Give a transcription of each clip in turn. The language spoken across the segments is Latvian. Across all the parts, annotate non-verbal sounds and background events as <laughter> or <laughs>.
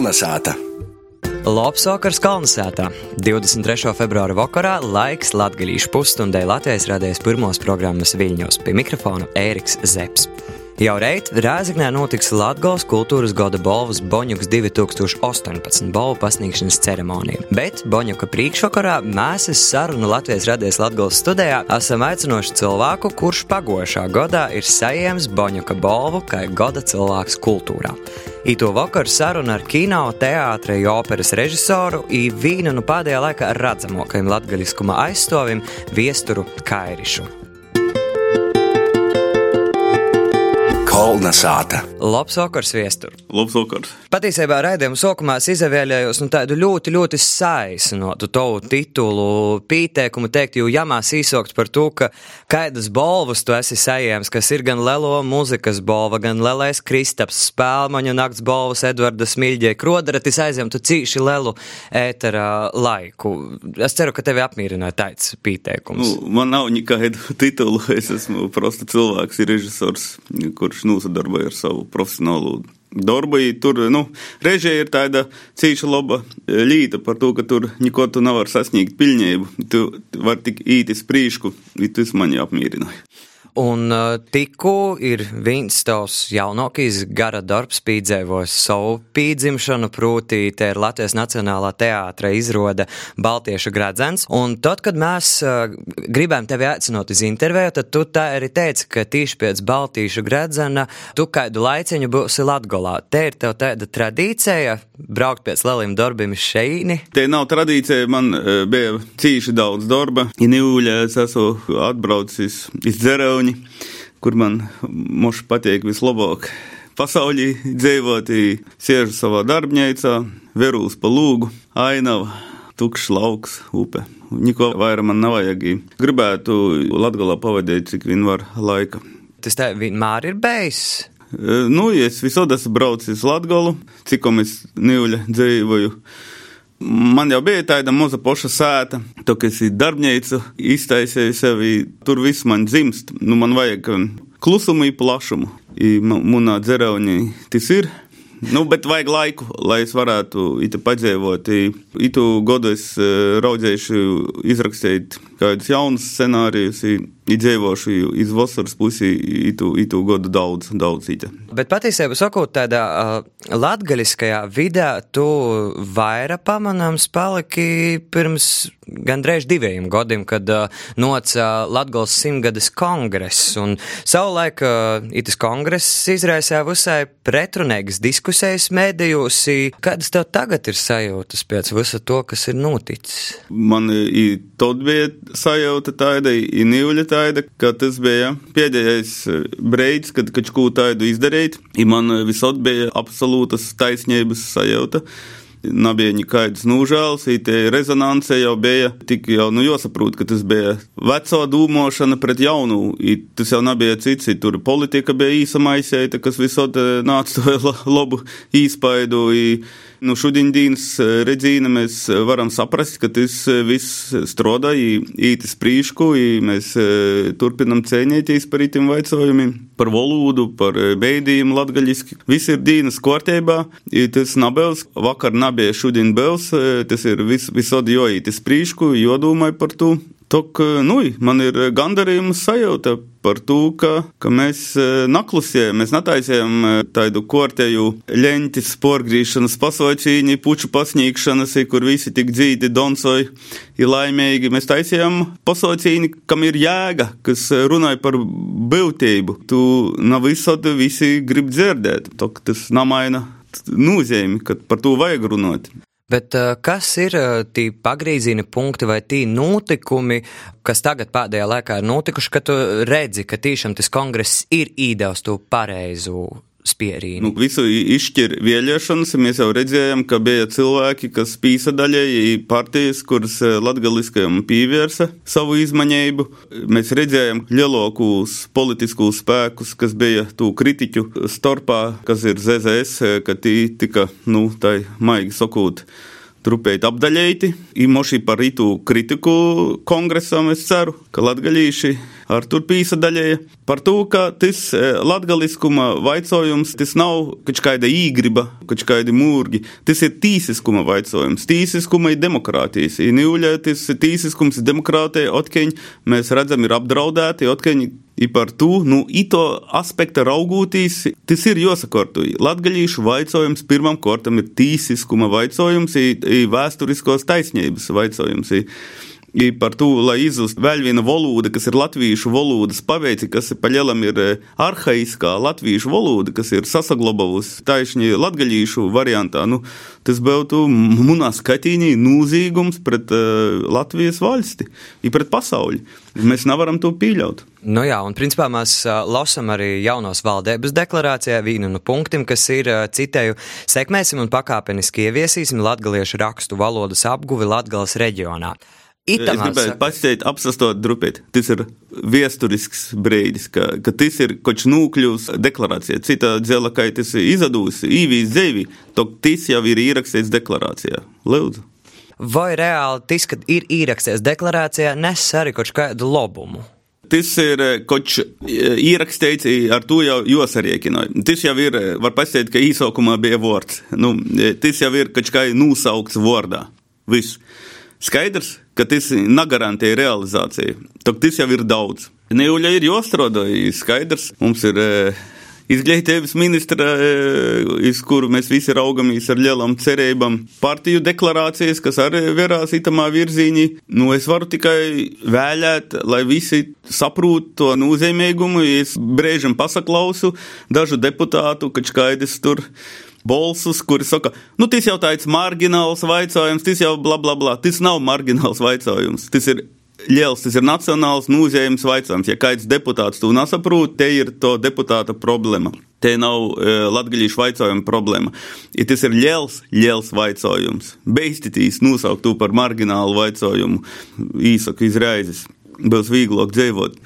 Kalnasāta! Lopsokars Kalnasētā 23. februāra vakarā laiks latgaļīšu pusstundai Latvijas radējas pirmos programmas Viļņos pie mikrofona Ēriks Zeps. Jau reit Rēzaknē notiks Latvijas kultūras gada balvas Boņuks 2018 balvu pasniegšanas ceremonija. Bet Boņuka priekšvakarā mēs sarunu Latvijas radies Latvijas studijā esam aicinoši cilvēku, kurš pagošā gadā ir saņēmis Boņuka balvu kā gada cilvēks kultūrā. Ito vakaru saruna ar kino, teātra, operas režisoru i vīnu nu pēdējā laikā redzamākajam latgaļiskuma aizstāvim Viesturu Kairišu. Kolna sāta. Labs vakars, viestur! Labs vakars! Patiesībā raidījuma sākumā es izvēlējos nu, tādu ļoti, ļoti saisnotu tavu titulu, pieteikumu teikt, jo jāmās īsokt par to, ka kādas balvas tu esi saņēmis, kas ir gan Lelo mūzikas balva, gan Lelais Kristaps, spēlmaņu nakts balvas Edvarda Smilģē, Krodara, tas aizņemtu cīši Lelu ētera laiku. Es ceru, ka tevi apmierināja tāds pieteikums. Nu, man nav nekādu titulu, es esmu prosta cilvēks, ir režisors, kurš nosadarbojas ar savu profesionālu darbu. Tur nu, režija ir tāda cīņa laba līta par to, ka tur neko tu nevar sasniegt pilnību. Tu vari tik īti sprīšku, un tas man jāapmierināja. Un uh, tikko ir viens tavs jaunākais gara darbs pīdzēvos savu pīdzimšanu, proti te ir Latvijas Nacionālā teātra izrāde Baltiešu gradzens. Un tad, kad mēs uh, gribējām tevi aicināt uz interviju, tad tu tā arī teici, ka tieši pēc Baltiešu gradzena tu kādu laiciņu būsi Latgolā. Te ir tev tāda tradīcija braukt pēc lieliem darbiem šeini. Te nav tradīcija, man uh, bija cīši daudz darba. Inīļā es esmu atbraucis iz Dzerau Igauni, kur man moši patīk vislabāk. Pasaulī dzīvot, sēžu savā darbnīcā, verūs pa lūgu, ainava, tukšs lauks, upe. Neko vairāk man nav vajag. Gribētu Latgalā pavadīt, cik vien var laika. Tas tā vienmēr ir bijis. Nu, ja es visur esmu braucis uz Latgalu, cik es Nīļa dzīvoju. Man jau bija tāda maza poša sēta, to, ka es darbnīcu iztaisīju sevi, tur viss man dzimst. Nu, man vajag klusumu, plašumu. Manā dzeraunī tas ir. Nu, bet vajag laiku, lai es varētu itu padzīvot. Itu godu es raudzējuši izrakstīt kādus jaunus scenārijus dzīvošu iz vasaras pusi, itu, gadu daudz, daudz ita. Bet patiesībā sakot, tādā uh, latgaļiskajā vidē tu vairāk pamanāms paliki pirms gandrīz diviem gadiem, kad uh, noca Latgals simtgades kongress, un savulaik uh, itas kongress izraisīja visai pretrunīgas diskusijas mēdījos. Kādas tev tagad ir sajūtas pēc visa to, kas ir noticis? Man i tad bija sajūta tāda, i nīļa tāda tāda, ka tas bija pēdējais eh, brīdis, kad kaut ko tādu izdarīt. I man eh, visot bija absolūtas taisnības sajūta. Nebija nekādas nožēlas, tā rezonance jau bija. Tik jau nu, jāsaprot, ka tas bija veco dūmošana pret jaunu. Tas jau nebija cits, tur politika bija īsamaisēta, kas visot eh, nāca to <laughs> labu īspaidu. I, Nu, šodienas eh, redzīna mēs eh, varam saprast, ka tas eh, viss strādā ītis prīšku, mēs turpinam cēnīties par itim vaicojumiem, par valodu, par beidījumu latgaļiski. Viss ir dīnas kārtībā, tas nabels, vakar nabija šodien bels, tas ir vis, visodi joītis prīšku, jodomāju par to. Tok, nu, man ir gandarījuma sajūta par to, ka, ka mēs e, naklusējam, mēs netaisējam tādu kortēju leņķis, porgrīšanas pasaucīņi, puču pasniegšanas, kur visi tik dzīti, donsoji, ir laimīgi. Mēs taisījām pasaucīņi, kam ir jēga, kas runāja par būtību. Tu nav visot visi grib dzirdēt. Tok, tas namaina nozīmi, ka par to vajag runāt. Bet uh, kas ir uh, tie pagrīzīni punkti vai tie notikumi, kas tagad pēdējā laikā ir notikuši, ka tu redzi, ka tiešām tas kongress ir īdevis to pareizo spierīnu. Nu, visu izšķir vēlēšanas. Mēs jau redzējām, ka bija cilvēki, kas pīsa daļēji partijas, kuras eh, latgaliskajam pievērsa savu izmaņējumu. Mēs redzējām lielākos politiskus spēkus, kas bija tū kritiķu starpā, kas ir ZZS, eh, ka tī tika, nu, tai maigi sakot, trupēt apdaļēti. Īmoši par rītu kritiku kongresam es ceru, ka latgaļīši ar turpīsa daļēja, par to, ka tas latgaliskuma vaicojums, tas nav kaut kāda īgriba, kaut kādi mūrgi, tas ir tīsiskuma vaicojums, tīsiskuma ir demokrātijas, ir nīuļa, tas tīsiskums ir demokrātija, otkeņi, mēs redzam, ir apdraudēti, otkeņi, I par to, nu, ito aspekta raugūtīs, tas ir jāsakārto. Latgaļīšu vaicojums pirmam kortam ir tīsiskuma vaicojums, ir vēsturiskos taisnības vaicojums. I, I par to, lai izzust vēl viena valoda, kas ir latviešu valodas paveici, kas pa lielam ir arhaiskā latviešu valoda, kas ir sasaglobavusi taisni latgaļīšu variantā, nu, tas būtu munā skatīņī nūzīgums pret uh, Latvijas valsti, i pret pasauli. Mēs nevaram to pieļaut. Nu jā, un principā mēs uh, lasām arī jaunos valdības deklarācijā vienu no punktiem, kas ir, citēju, sekmēsim un pakāpeniski ieviesīsim latgaliešu rakstu valodas apguvi Latgales reģionā. Itamā es gribēju pastāstīt, apsastot drupīt. Tas ir vēsturisks brīdis, ka, ka tas ir kas nūkļūs deklarācijā. Cita dzela, ka tas izadūs, īvīs dzīvi, to tas jau ir ierakstīts deklarācijā. Lūdzu. Vai reāli tas, ka ir ierakstīts deklarācijā, nes arī kaut kādu labumu? Tas ir kaut kas ierakstīts, ar to jau jāsariekināja. Tas jau ir, var pastāstīt, ka īsākumā bija vārds. Nu, tas jau ir kaut kā nosaukts vārdā. Viss. Skaidrs, ka tas negarantē realizāciju. Tas jau ir daudz. Neuļa ir jāstrādā, skaidrs. Mums ir izglītības ministra, iz kuru mēs visi raugamies ar lielām cerībām. Partiju deklarācijas, kas arī verās itamā virzīņī. Nu, es varu tikai vēlēt, lai visi saprot to nozīmīgumu. Es brēžam pasaklausu dažu deputātu, ka skaidrs tur balsus, kuri saka, nu, tas jau tāds margināls jautājums, tas jau bla bla bla. Tas nav margināls jautājums. Tas ir liels, tas ir nacionāls nozīmes jautājums. Ja kāds deputāts to nesaprot, te ir to deputāta problēma. Te nav uh, latgaļīšu jautājuma problēma. Ja tas ir liels, liels jautājums, beigstitīs nosaukt to par marginālu jautājumu, īsaku izraizes būs vieglāk dzīvot.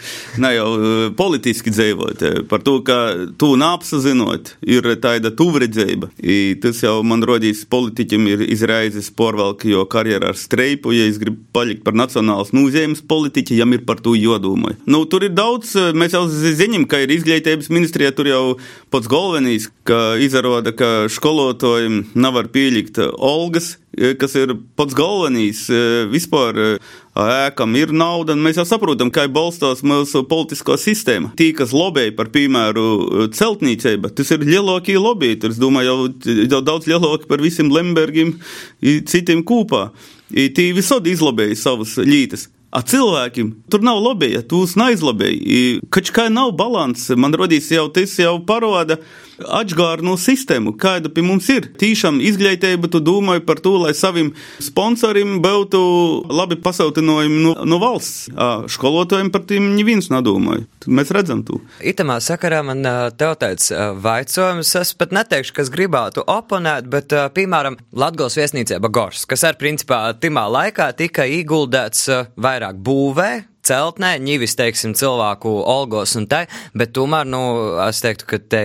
Ne jau uh, politiski dzīvot, eh, par to, ka tu neapsazinot, ir tāda tuvredzība. I tas jau man rodīs politiķim ir izraizes porvelki, jo karjerā ar streipu, ja es gribu palikt par nacionālas nozīmes politiķi, jam ir par to jodomai. Nu, tur ir daudz, eh, mēs jau zinām, ka ir izglītības ministrijā, tur jau pats galvenais, ka izrāda, ka skolotājiem nevar pielikt Olgas kas ir pats galvenais vispār ēkam ir nauda, un mēs jau saprotam, kā balstās mūsu politiskā sistēma. Tī, kas lobēja par, piemēru, celtniecību, tas ir lielākie lobby, es domāju, jau, jau daudz lielāki par visiem Lembergiem, citiem kūpā. Tī visādi izlobēja savas lītas. A cilvēkiem tur nav lobija, tūs neizlobēja. Kač kā nav balans, man rodīs jau tas jau paroda atgārnu sistēmu, kāda pie mums ir. Tīšām izglītība, tu domāji par to, lai saviem sponsoriem būtu labi pasautinojumi no, no valsts. Skolotājiem par tiem neviens nedomāja. Mēs redzam to. Itamā sakarā man tev tāds vaicojums, es pat neteikšu, kas gribētu oponēt, bet, piemēram, Latgals viesnīcība Gors, kas ar principā timā laikā tika ieguldēts vairāk būvē, celtnē, ņīvis, teiksim, cilvēku olgos un tai, bet tomēr, nu, es teiktu, ka te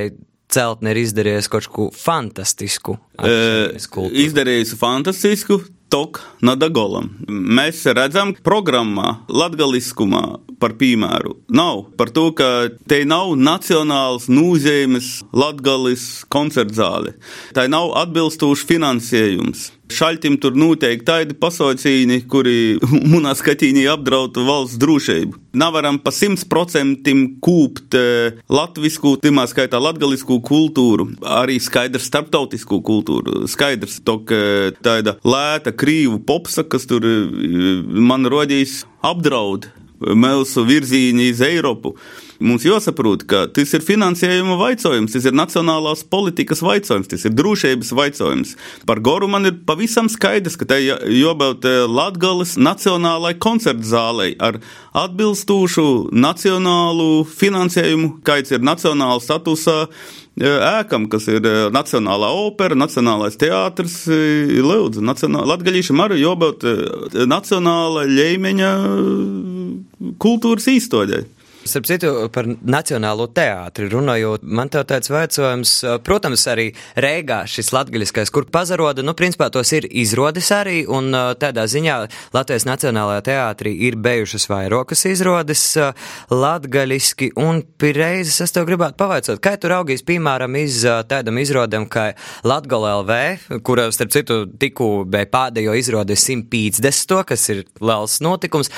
celtne ir izdarījis kaut ko fantastisku. E, izdarījis fantastisku, tok nadagolam. Mēs redzam programmā, latgaliskumā par piemēru. Nav par to, ka te nav nacionāls nūzēmes latgalis koncertzāle. Tai nav atbilstošs finansējums. Šaļtim tur noteikti tādi pasaucīni, kuri <laughs> manā skatījumā apdraud valsts drošību. Nevaram pa simt procentiem kūpt eh, latvisku, timā skaitā latgalisku kultūru, arī skaidrs starptautisku kultūru. Skaidrs, tok eh, tāda lēta krīvu popsa, kas tur eh, man rodīs apdraud mūsu virzīni uz Eiropu. Mums jāsaprot, ka tas ir finansējuma jautājums, tas ir nacionālās politikas jautājums, tas ir drošības jautājums. Par Goru man ir pavisam skaidrs, ka tai jābūt eh, Latgales nacionālai koncertzālei ar atbilstošu nacionālu finansējumu, kāds ir nacionāla statusā eh, ēkam, kas ir eh, Nacionālā opera, Nacionālais teātris, Lūdzu, Latgaļīšam arī jābūt nacionāla ļeimeņa kultūras īstoļai. Starp citu, par Nacionālo teātri runājot, man te tāds veicojums, protams, arī Rēgā šis latgaļiskais, kur pazaroda, nu, principā tos ir izrodas arī, un tādā ziņā Latvijas Nacionālajā teātrī ir bijušas vairākas izrodas latgaļiski, un pireizes es tev gribētu pavaicot, kā tu raugīs, piemēram, iz tādam izrodam, kā Latgala LV, kura, starp citu, tikko bija pēdējo izrodi 150, kas ir liels notikums.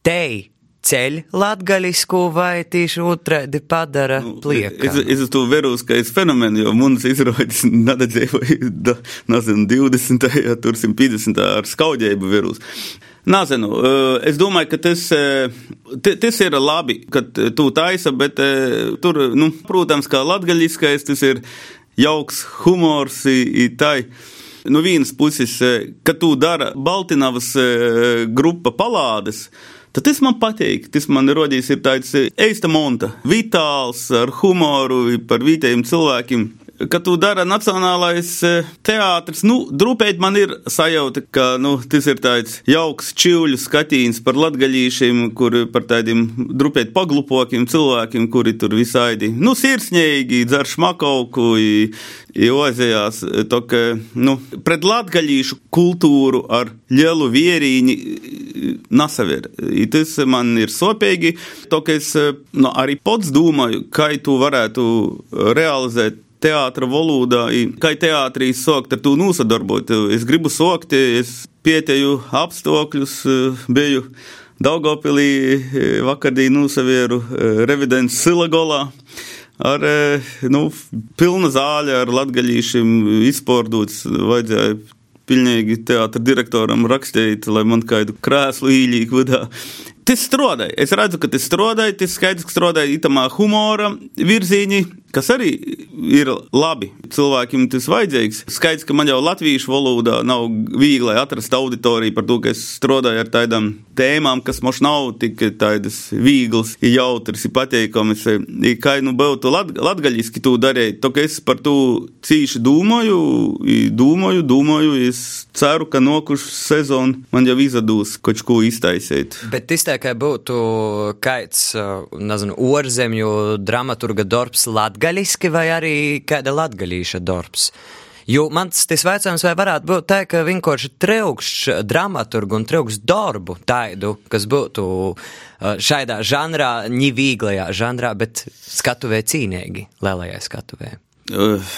Tei ceļ latgaļisku vai tieši otrādi padara nu, plieka? Es, es to veros, ka es fenomenu, jo mums izrādās <laughs> nedadzēju, da, nezinu, 20. <laughs> ja tur 150. ar skaudējumu veros. Nezinu, es domāju, ka tas, tas ir labi, ka tu taisa, bet tur, nu, protams, kā latgaļiskais, tas ir jauks humors, tai. No vienas puses, kad tu dara Baltinavas grupa palādes, Tad tas man patīk. Tas man rodīs ir tāds eista monta, vitāls, ar humoru, par vietējiem cilvēkiem kad tu dari nacionālais e, teātris, nu, drupēt man ir sajūta, ka, nu, tas ir tāds jauks čivļu skatīns par latgaļīšiem, kur par tādiem drupēt paglupokiem cilvēkiem, kuri tur visaidi, nu, sirsņīgi, dzer šmakauku, ozējās, to, ka, nu, pret latgaļīšu kultūru ar lielu vierīņi nasaver. I tas man ir sopīgi, to, ka es, nu, arī pats domāju, kā tu varētu realizēt teātra valodā, kā teātrī sokt ar to nosadarbot. Es gribu sokt, es pieteju apstākļus, biju Daugopilī vakardī nosavieru revidents Silagolā ar nu, pilna zāle ar latgaļīšiem izpārdots. Vajadzēja pilnīgi teātra direktoram rakstīt, lai man kādu krēslu īļīgi vadā. Tas strādāja. Es redzu, ka tas strādāja. Tas skaidrs, ka strādāja itamā humora virziņi, kas arī ir labi. Cilvēkiem tas vajadzīgs. Skaidrs, ka man jau latviešu valodā nav viegli atrast auditoriju par to, ka es strādāju ar tādām tēmām, kas mums nav tik tādas vieglas, jautras, pateikamas. Kā nu būtu lat, latgaļiski to darīt, to, ka es par to cīši domāju, domāju, domāju, es ceru, ka nokušu sezonu man jau izdodas kaut ko iztaisīt. Bet izteikt ka būtu kāds, nezinu, orzemju dramaturga darbs latgaļiski vai arī kāda latgaļīša darbs. Jo mans tas veicams vai varētu būt tā, ka vienkārši treukšs dramaturgu un treukšs darbu taidu, kas būtu šaidā žanrā, ņivīglajā žanrā, bet skatuvē cīnīgi, lielajai skatuvē. Uh.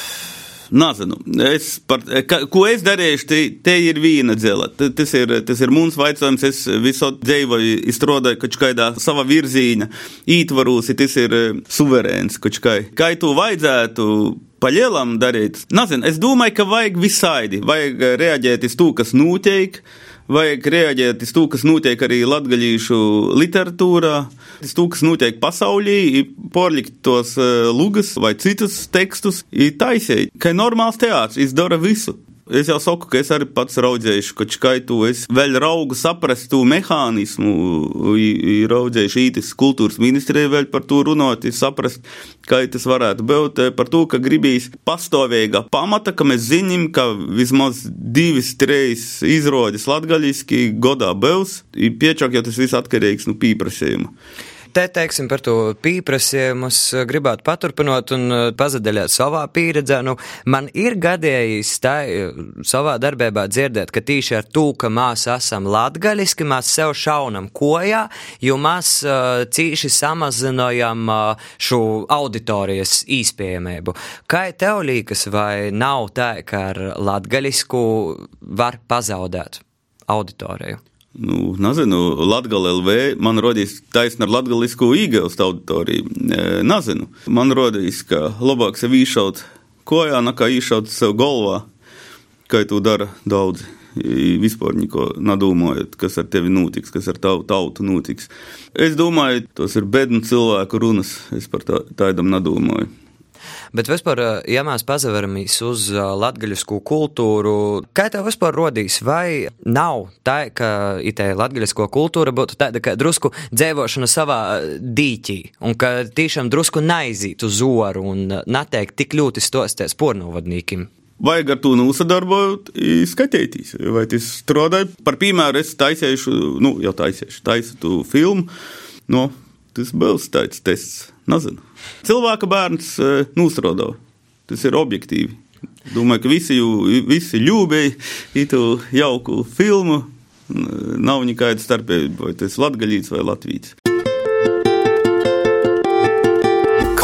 Nezinu. Es par, ka, ko es darīšu, te, te ir viena dzela. Tas ir, tas ir mūns vaicājums. Es visot dzīvoju, izstrādāju kaut kādā sava virzīņa, ītvaros, tas ir eh, suverēns kaut kā. Kā tu vajadzētu paļielam darīt? Nezinu, es domāju, ka vajag visaidi. Vajag reaģēt uz to, kas notiek vajag reaģēt uz to, kas notiek arī latgaļīšu literatūrā, uz to, kas notiek pasaulī, porlikt tos uh, lugas vai citus tekstus, taisīt, ka normāls teātris izdara visu. Es jau saku, ka es arī pats raudzējuši, ka skaitu, es vēl raugu saprast to mehānismu, raudzējuši ītis kultūras ministrija vēl par to runāt, saprast, kā tas varētu būt, par to, ka gribīs pastāvīga pamata, ka mēs zinām, ka vismaz divas, trīs izrādes latgaļiski godā būs, piečāk, jo tas viss atkarīgs no pieprasījuma te, teiksim, par to pieprasījumus gribētu paturpinot un uh, pazadeļot savā pieredzē. Nu, man ir gadījis tā uh, savā darbībā dzirdēt, ka tīši ar to, ka mēs esam latgaļiski, mēs sev šaunam kojā, jo mēs cīši samazinājam uh, šo auditorijas īspējamību. Kā tev liekas, vai nav tā, ka ar latgaļisku var pazaudēt auditoriju? Nu, nezinu, Latvijas LV man rodīs taisnība ar latviešu īgaustu auditoriju. Nezinu, man rodīs, ka labāk sev īšaut kojā, nekā īšaut sev galvā, kā to dara daudzi. Vispār neko nedomājot, kas ar tevi notiks, kas ar tavu tautu notiks. Es domāju, tos ir bednu cilvēku runas. Es par tā, tādam nedomāju. Bet vispār, ja mēs pazaveramies uz latgaļisku kultūru, kā tev vispār rodīs, vai nav tā, ka itē latgaļisko kultūra būtu tāda, ka drusku dzēvošana savā dīķī, un ka tiešām drusku naizīt uz zoru un neteikt tik ļoti stosties pornovadnīkim? Vajag ar to nosadarbot, skatīties, vai tas strādāja. Par piemēru, es taisīšu, nu, jau taisīšu, taisu tu filmu no tas būs tāds tests. Nezinu. Cilvēka bērns uh, nosrodavo. Tas ir objektīvi. Domāju, ka visi, jū, visi ļūbēji itu jauku filmu. Nav nekāda starpība, vai tas ir latgaļīts vai latvīts.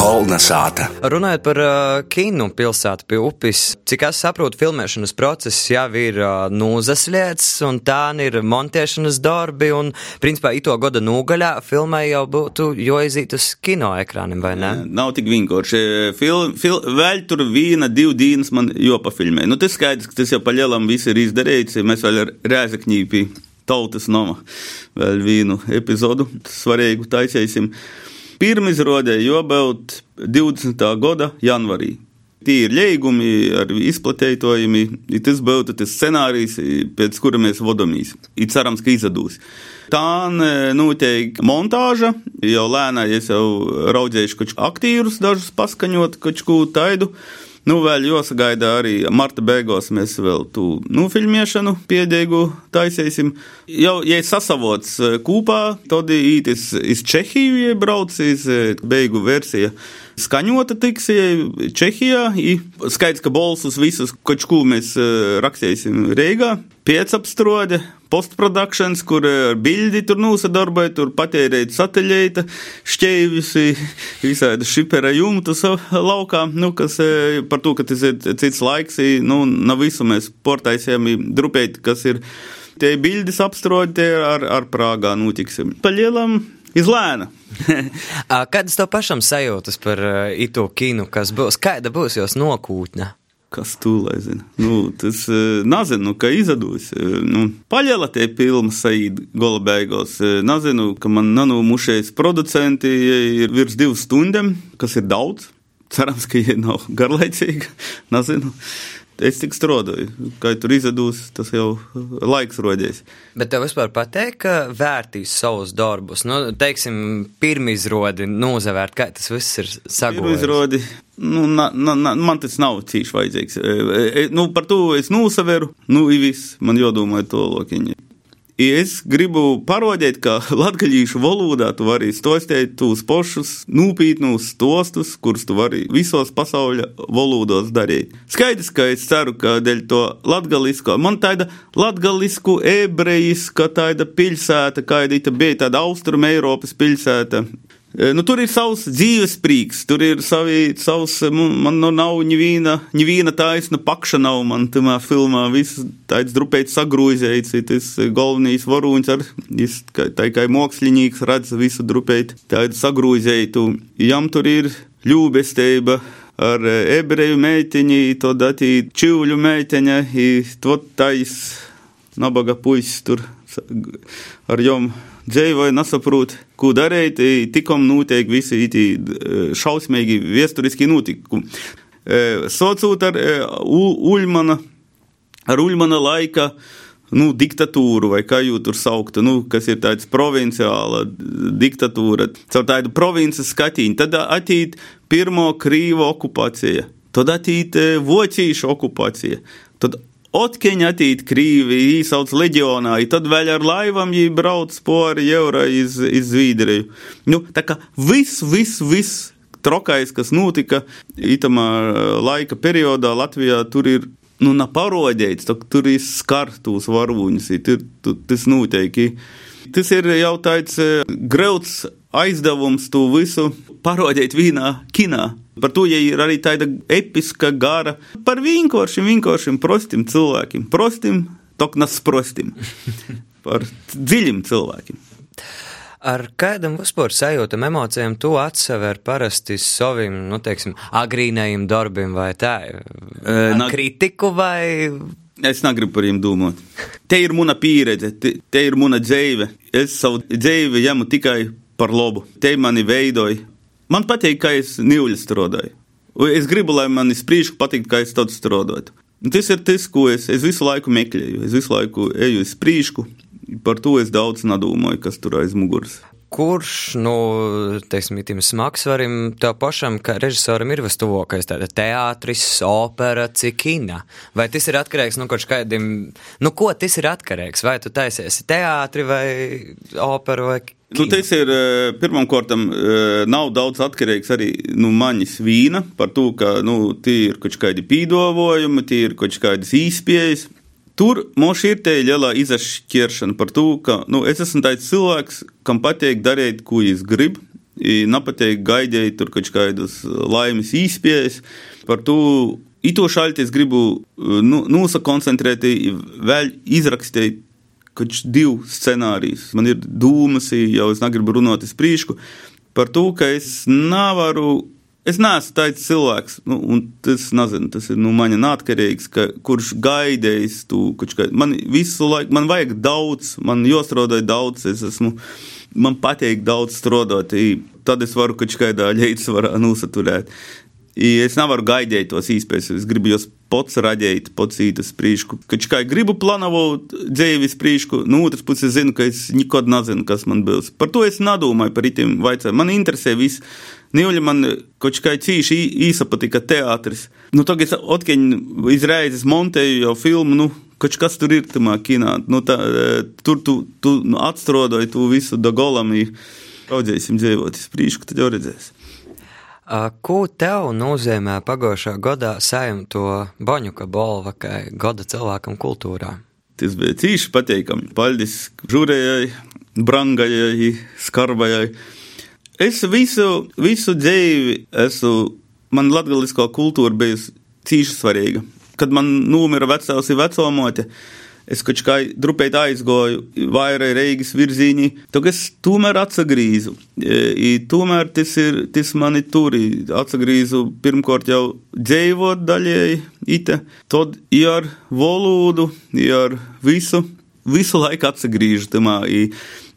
Kolnesāta. Runājot par uh, kinu pilsētu pie upes, cik es saprotu, filmēšanas process jau ir uh, nūzasliets, un tā ir montēšanas darbi, un, principā, ito gada nūgaļā filmai jau būtu jāiziet uz kino ekrāniem, vai ne? Nav tik vienkārši. Fil, fil, vēl tur viena, divu dienas man jopafilmē. Nu, tas skaidrs, ka tas jau pa lielam viss ir izdarīts, mēs vēl ar rēzakņīpi tautas nama vēl vienu epizodu svarīgu taisēsim. Pirmizrādē jobaut 20. gada janvārī. Tie ir līgumi ar izplatējumiem, tas būtu tas scenārijs, pēc kura mēs vadāmies. Ir cerams, ka izdevās. Tā notiek montāža, jau lēnā es jau raudzējuši aktierus, dažus paskaņot, kaut ko taidu. Nu, vēl jāsagaida arī marta beigās mēs vēl tu nofilmiešanu piedēgu taisīsim. Jau, ja sasavots eh, kopā, tad ītis iz Čehiju iebrauc, iz eh, beigu versija skaņota tiks Čehijā. Skaidrs, ka bolsus visus, kočku mēs eh, rakstīsim Reigā, piecapstrode, postprodukcijas, kur ar bildi tur nosadarboja, tur patērēt satelīta, šķēvis, visādi šipera jumtus laukā, nu, kas par to, ka tas ir cits laiks, nu, nav visu mēs portaisiem drupēt, kas ir tie bildes apstrodi ar, ar Prāgā notiksim. Pa lielam izlēna. <laughs> Kādas tev pašam sajūtas par itu kinu, kas būs, kāda būs jos nokūtne? Kas tu lai zina? Nu, tas nezinu, ka izdodas. Nu, Paļāla tie filmas saīd gola beigās. Nezinu, ka man nanūmušies producenti ir virs divu stundām, kas ir daudz. Cerams, ka viņi nav garlaicīgi. <laughs> Nezinu. Es tik strādāju, kā tur izdevusi, tas jau laiks rodies. Bet tev vispār patīk, ka vērtīs savus darbus. Nu, teiksim, pirmizrodi, nozavērt, kā tas viss ir. Pirmizrodi, nu, na, na, na, man tas nav cīši vajadzīgs. E, e, nu, par to es nosaveru, nu, i viss, man jodomāja to lokiņi. Es gribu parodēt, ka <laughs> latviešu valodā tu vari stostēt tos pašus nopietnus stostus, kurus tu vari visos pasaules valodos darīt. Skaidrs, ka es ceru, ka dēļ to latgalisko, man tāda latgalisku ebrejiska tāda pilsēta, kāda bija tāda Austrum Eiropas pilsēta, Nu, tur ir savs dzīves prieks, tur ir savi, savs, man nu nav neviena, neviena taisna pakša nav man tamā filmā, viss tāds drupēts sagrūzēts, tas galvenais varūns ar, tā kā mākslinieks redz visu drupēt, tādu sagrūzētu, jam tur ir ļūbestība ar ebreju meitiņi, tad atī čivļu meiteņa, i tot tais nabaga puisis tur ar jom dzīvoja, nesaprot, ko darīt. Tikam notiek visi tī šausmīgi vēsturiski notikumi. Sociūt ar Uļmana, ar Uļmana laika nu, diktatūru, vai kā jūs tur sauktu, nu, kas ir tāds provinciāla diktatūra, caur tādu provinces skatīņu. Tad atīt pirmo Krīvu okupācija, tad atīt Vocīšu okupācija, tad Otkeņa atīt Krīvi, īsauc leģionā, tad vēl ar laivām viņi brauc pori Euro iz, iz Zviedriju. Nu, tā kā viss, viss, viss trokais, kas notika itamā laika periodā Latvijā, tur ir, nu, naparodēts, tur ir skartūs varūņus, tur tas noteikti. Tas ir jau tāds grauds aizdevums to visu parodēt vienā kinā. Par to, ja ir arī tāda episka gara par vienkāršiem, vienkāršiem prostim cilvēkiem. Prostim, toknas prostim. <laughs> Par dziļiem cilvēkiem. Ar kādam vispār sajūtam, emocijām tu atsever parasti saviem, nu, teiksim, agrīnējiem darbiem vai tā? Ar kritiku vai Es negribu par viņiem domāt. Te ir mana pieredze, te, te ir mana dzīve. Es savu dzīvi ņemu tikai par labu. Te mani veidoja Man patīk, kā es nīļu strādāju. Es gribu, lai man izprīšu patīk, kā es tādu strādāju. Tas ir tas, ko es, es visu laiku meklēju. Es visu laiku eju uz priekšu, par to es daudz nedomāju, kas tur aiz muguras. Kurš, nu, teiksim, tiem smagsvarim, tev pašam, režisoram, ir vistuvākais teātris, opera, cikina? Vai tas ir atkarīgs no nu, kaut kādiem, nu, ko tas ir atkarīgs? Vai tu taisies teātri vai operu vai Nu, tas ir pirmkārt, nav daudz atkarīgs arī no nu, manis vīna par to, ka nu, tie ir kaut kādi pīdovojumi, tie ir kaut kādas īspējas. Tur mums ir tā liela izšķiršana par to, ka nu, es esmu tāds cilvēks, kam patīk darīt, ko es gribu. Nepatīk gaidīt tur kaut kādas laimes īspējas. Par to Ito šaļti es gribu nu, nosakoncentrēt, vēl izrakstīt kaut divus scenārijus. Man ir dūmas, jau es negribu runāt uz priekšu par to, ka es nevaru. Es neesmu tāds cilvēks, nu, un tas, nezinu, tas ir no nu, maņa neatkarīgs, ka, kurš gaidījis to kaut. Man visu laiku, man vajag daudz, man jāstrādā daudz, es esmu, man patīk daudz strādāt, tad es varu kaut kādā līdzsvarā nosaturēt. Es nevaru gaidīt tos īspējas, es gribu jūs pats raģēt, pats ītas prīšku. Kad kā gribu planavot dzīves prīšku, no otras puses zinu, ka es nekad nezinu, kas man būs. Par to es nedomāju par itiem vaicājumiem. Man interesē viss. Nīļa man kaut kā cīši īsa patika teātris. Nu, tagad es otkeņ izreizes montēju jau filmu, nu, kaut kas tur ir tamā kinā. Nu, tā, e, tur tu, tu nu, atstrodāji tu visu da golam, raudzēsim dzīvot, es prīšku, tad jau redzēsim. Ko tev nozīmē pagājušā gadā saimto Boņuka balva kā gada cilvēkam kultūrā? Tas bija cīši pateikami. Paldies žūrējai, brangajai, skarbajai. Es visu, visu dzīvi esmu, man latgaliskā kultūra bijusi cīši svarīga. Kad man nomira vecāks un vecāmote, es kaut kā drupēt aizgoju vairāk Reigas virzīņi, tad es tomēr atsagrīzu. I, tomēr tas ir, tas mani turi, atsagrīzu pirmkārt jau dzējot daļēji, ite, tad ar valodu, ar visu, visu laiku atsagrīžu tamā. I,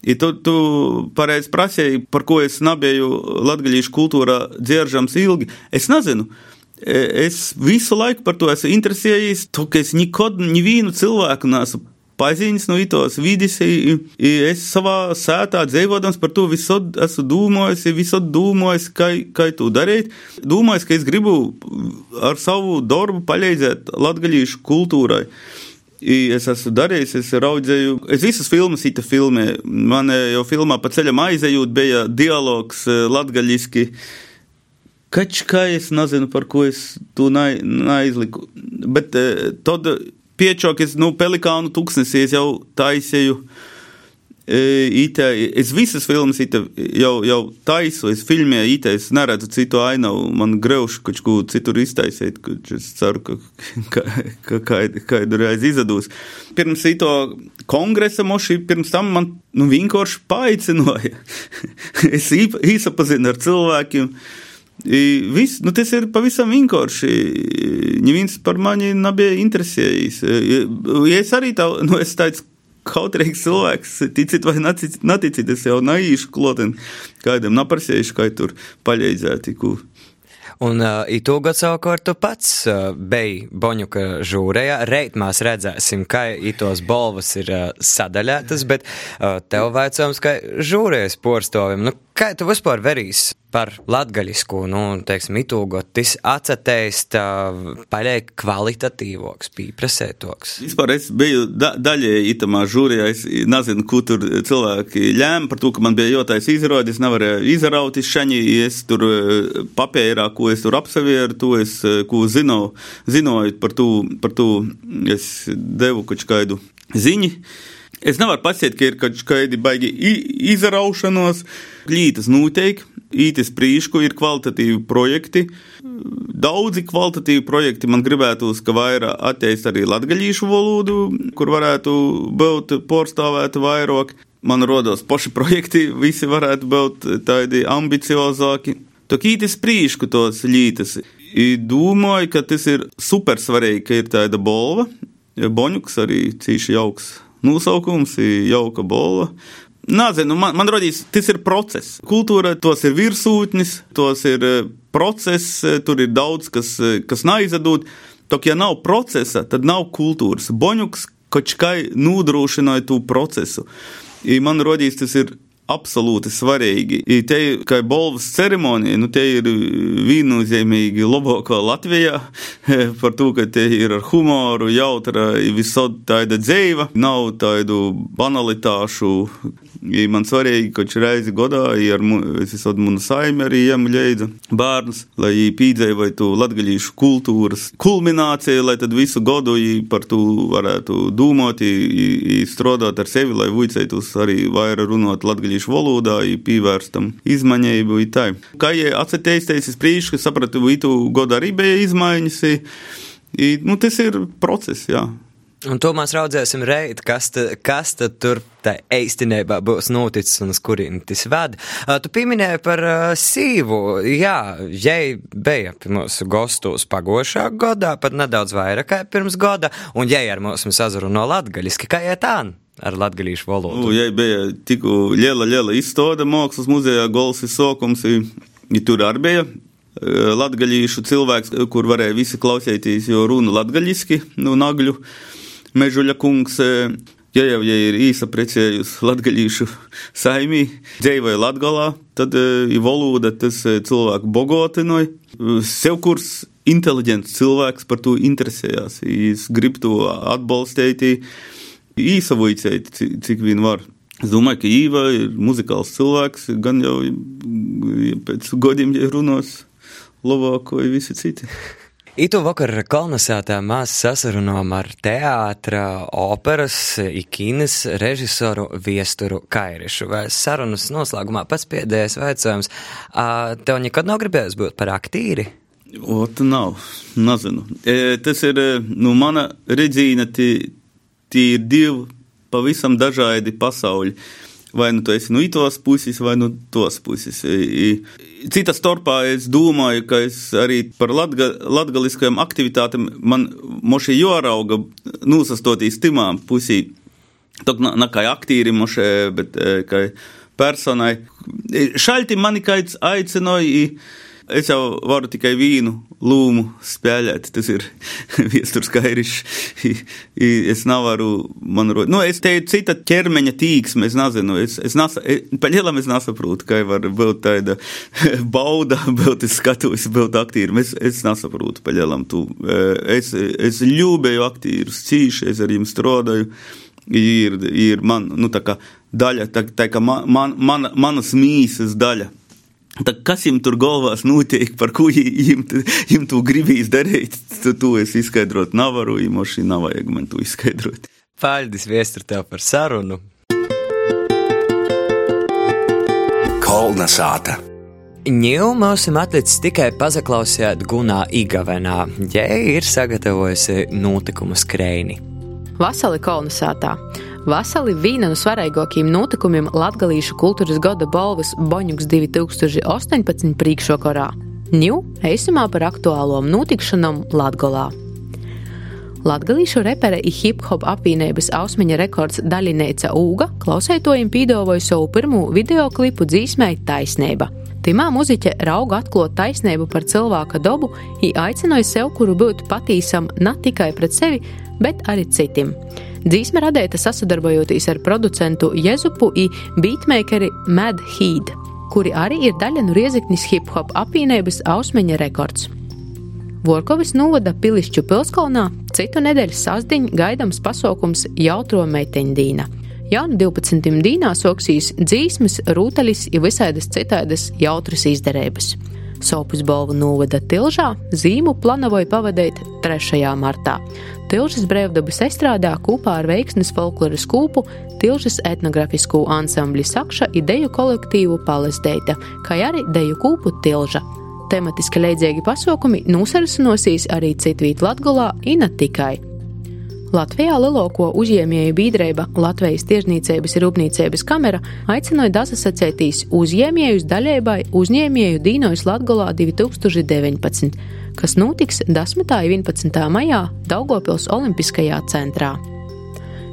I tu, tu pareizi prasēji, par ko es nabēju latgaļīšu kultūrā dzieržams ilgi. Es nezinu, Es visu laiku par to esmu interesējies, to, ka es nekad nevienu cilvēku neesmu paziņas no itos vidis, es savā sētā dzīvodams par to visur esmu domājis, visur domājis, kā, kā to darīt. Domājis, ka es gribu ar savu darbu palīdzēt latgaļīšu kultūrai. I es esmu darījis, es raudzēju, es visas filmas ita filmē. Man jau filmā pa ceļam aizejot bija dialogs latgaļiski. Kač kā es nezinu, par ko es to neizliku. Bet tad piečok, es, nu, pelikānu tuksnesī es jau taisēju. Ite, es visas filmas ite, jau, jau taisu, es filmēju, ite, es neredzu citu ainavu, man greuši kaut ko citur iztaisīt, es ceru, ka, ka, ka, ka kādu reizi izadūs. Pirms ito kongresa moši, pirms tam man, nu, vienkārši paaicināja. <laughs> es īsapazinu ar cilvēkiem. Viss, nu, tas ir pavisam vienkārši. Neviens par mani nebija interesējies. Ja es arī tā, nu, es tāds kautrīgs cilvēks, ticit vai neticit, es jau neīšu kloteni, kādam naprasējuši, kā tur paļeidzēti. Un uh, itūgad savukārt tu pats uh, biji Boņuka žūrējā. Reit mēs redzēsim, kā itos bolvas ir uh, sadaļētas, bet uh, tev vaicājums, kā žūrējas porstovim. Nu, kā tu vispār verīs par latgaļisku, nu, teiksim, itūgot, tas atcetējst paļēk kvalitatīvoks, pīprasētoks. Vispār es biju da daļēji itamā žūrijā, es nezinu, ko tur cilvēki lēma par to, ka man bija jotais izrādi, es nevarēju izraut iz šaņi, es tur papērā, ko es tur apsavieru, to es, ko zinu, zinoju par to, par to es devu kaut kādu ziņu. Es nevaru pasiet, ka ir kaut kādi baigi izraušanos, glītas noteikti ītis prīšku ir kvalitatīvi projekti. Daudzi kvalitatīvi projekti man gribētos, ka vairāk attīst arī latgaļīšu valodu, kur varētu būt porcelānēta vairāk. Man rodas paši projekti, visi varētu būt tādi ambiciozāki. Tā ītis prīšku tos lītas. Domāju, ka tas ir super svarīgi, ka ir tāda bolva. Boņuks arī cīši jauks nosaukums, jauka bolva. Nezinu, man, man radīs, tas ir process. Kultūra tos ir virsūtnis, tos ir eh, process, eh, tur ir daudz, kas, eh, kas neizadūt. Tok, ja nav procesa, tad nav kultūras. Boņuks kaut kā nodrošināja to procesu. I man radīs, tas ir absolūti svarīgi. I te kā bolvas ceremonija, nu te ir viennozīmīgi labākā Latvijā par to, ka te ir ar humoru, jautra, visot tāda dzēva, nav tādu banalitāšu. I man svarīgi, ka reizi godā ar visot munu saimi arī jām ļeidza bērnus, lai viņi pīdzēvētu latgaļīšu kultūras kulmināciju, lai tad visu godu par to varētu domāt, strādāt ar sevi, lai vicētos arī vairāk runāt latgaļīšu valodā, pīvērstam izmaiņēju. Kā jau atcerēties, es priekš, ka sapratu, ka itu godu arī bija izmaiņas. I, nu, tas ir process, jā. Un to mēs raudzēsim reit, kas, ta, kas tad tur tā īstenībā būs noticis un uz kurien tas ved. Uh, tu pieminēji par uh, sīvu. Jā, jai bija pie mūsu gostos pagošā gadā, pat nedaudz vairāk kā pirms gada, un jai ar mums sazaru no latgaļiski, kā iet ān ar latgaļīšu valodu. Nu, jai bija tikko liela, liela izstāde mākslas muzejā, Golsi Sokums, ja tur arī bija latgaļīšu cilvēks, kur varēja visi klausīties, jo runa latgaļiski, nu, nagļu. Mežuļa kungs, ja jau ja ir īsa precējusi latgaļīšu saimī, dzīvoja Latgalā, tad ir valoda tas cilvēku bogotinoja. Sev kurs inteliģents cilvēks par to interesējās, es gribu to atbalstīt, īsavoicēt, cik vien var. Es domāju, ka Īva ir muzikāls cilvēks, gan jau ja pēc godiem, ja runos labāk, vai visi citi. Itu vakar kolonizētā mēs sasarunājām ar teātra, operas, ikinas režisoru Viesturu Kairišu. Vai sarunas noslēgumā pats pēdējais vaicājums, tev nekad nav gribējis būt par aktīri? Ot, nav, nezinu. E, tas ir, nu, mana redzīna, tie, ir divi pavisam dažādi pasauļi. Vai nu tu esi no itos puses, vai no tos puses. Cita starpā es domāju, ka es arī par latga, latgaliskajām aktivitātēm man moši jārauga nūsastotīs timām pusī. Tok ne kā aktīri moši, bet kā personai. Šalti mani kāds aicināja es jau varu tikai vīnu lūmu spēlēt. Tas ir <laughs> viesturs kairišs. es nevaru, man rod. Nu, es te cita ķermeņa tīksme, es nezinu. Es, es nasa, pa lielam es nesaprotu, kā var būt tāda <laughs> bauda, būt es skatos, būt aktīri. Es, es nesaprotu pa lielam tu. Es, es ļūbēju aktīrus cīši, es ar jums strādāju. Ir, ir man, nu, tā kā daļa, tā, tā kā man, man, man, manas mīsas daļa. Tā kas jums tur galvās notiek, par ko jums to gribīs darīt, to, to es izskaidrot nevaru, ja moši nav vajag man to izskaidrot. Paldies, Viestur, tev par sarunu. Kolna sāta. Ņū mums atlicis tikai pazaklausīt Gunā Igavenā, ja ir sagatavojusi notikumu skrēni. Vasali kolonizētā. Vasali viena no svarīgākajiem notikumiem Latvijas kultūras gada balvas Boņuks 2018 priekšvakarā. Ņū eisimā par aktuālām notikšanām Latgolā. Latgalīšu repere i hip-hop apvienības ausmeņa rekords daļinēca Ūga klausētojiem pīdavoja savu pirmo videoklipu dzīsmai Taisnība. Timā muziķe rauga atklāt taisnību par cilvēka dabu, i aicināja sev, kuru būt patīsam ne tikai pret sevi, bet arī citiem. Dzīsme radīta sasadarbojoties ar producentu Jezupu un beatmakeri Mad Heed, kuri arī ir daļa no Rieziknis hip hop apvienības Ausmeņa rekords. Vorkovis novada Pilišķu pilskalnā citu nedēļu sasdiņu gaidāms pasaukums Jautro meiteņdīna. Jauna 12. dīnā soksīs dzīsmes, rūtaļas, ja visādas citādas jautras izdarības. Sopus balvu novada Tilžā, zīmu plānoja pavadīt 3. martā. Tilžas brīvdabas estrādā kopā ar veiksmes folkloras kūpu, Tilžas etnografisku ansambļu sakša ideju kolektīvu Palesdeita, kā arī deju kūpu Tilža. Tematiski leidzīgi pasākumi nosarasinosīs arī citvīt Latgolā, Ina tikai. Latvijā lielāko uzņēmēju biedrība Latvijas Tirzniecības Rūpniecības kamera aicināja dasasacētīs uzņēmējus daļēbai uzņēmēju Dīnojas Latgolā 2019, kas notiks 10. un 11. maijā Daugopils Olimpiskajā centrā.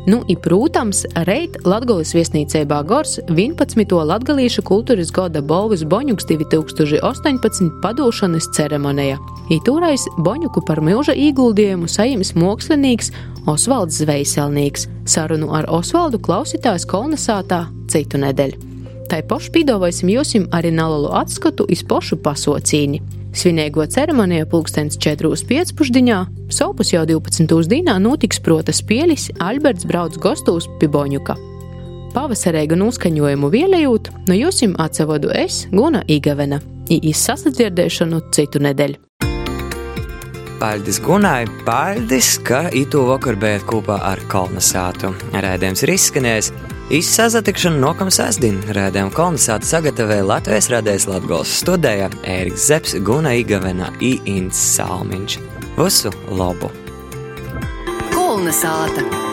Nu, i, protams, reit Latvijas viesnīcībā Gors 11. latgalīšu kultūras gada balvas Boņuks 2018 padošanas ceremonija. Itūrais Boņuku par milža ieguldījumu sajims mākslinieks Osvalds Zveiselnieks. Sarunu ar Osvaldu klausītājs kolonizētā citu nedēļu. tai pošu pīdovosim jūsim arī nalalu atskatu iz pošu pasocīni. Svinīgo ceremoniju pulkstens 4.5. Sopus jau 12. dienā notiks protas pielis Alberts brauc gostūs Piboņuka. Pavasarēga noskaņojumu vielējot, no jūsim atsevodu es, Guna Igavena, īs sasadzirdēšanu citu nedēļu. Paldies Gunai, paldies, ka itu vakar bijāt kopā ar kolonizātu. Rēdījums ir izskanējis. Izsazatikšanu nokam sēsdien rēdējumu kolonizātu sagatavoja Latvijas radējas Latgols studēja Ēriks Zeps, Guna Igavena, Iins Salmiņš. Visu labu! Kolonizāta!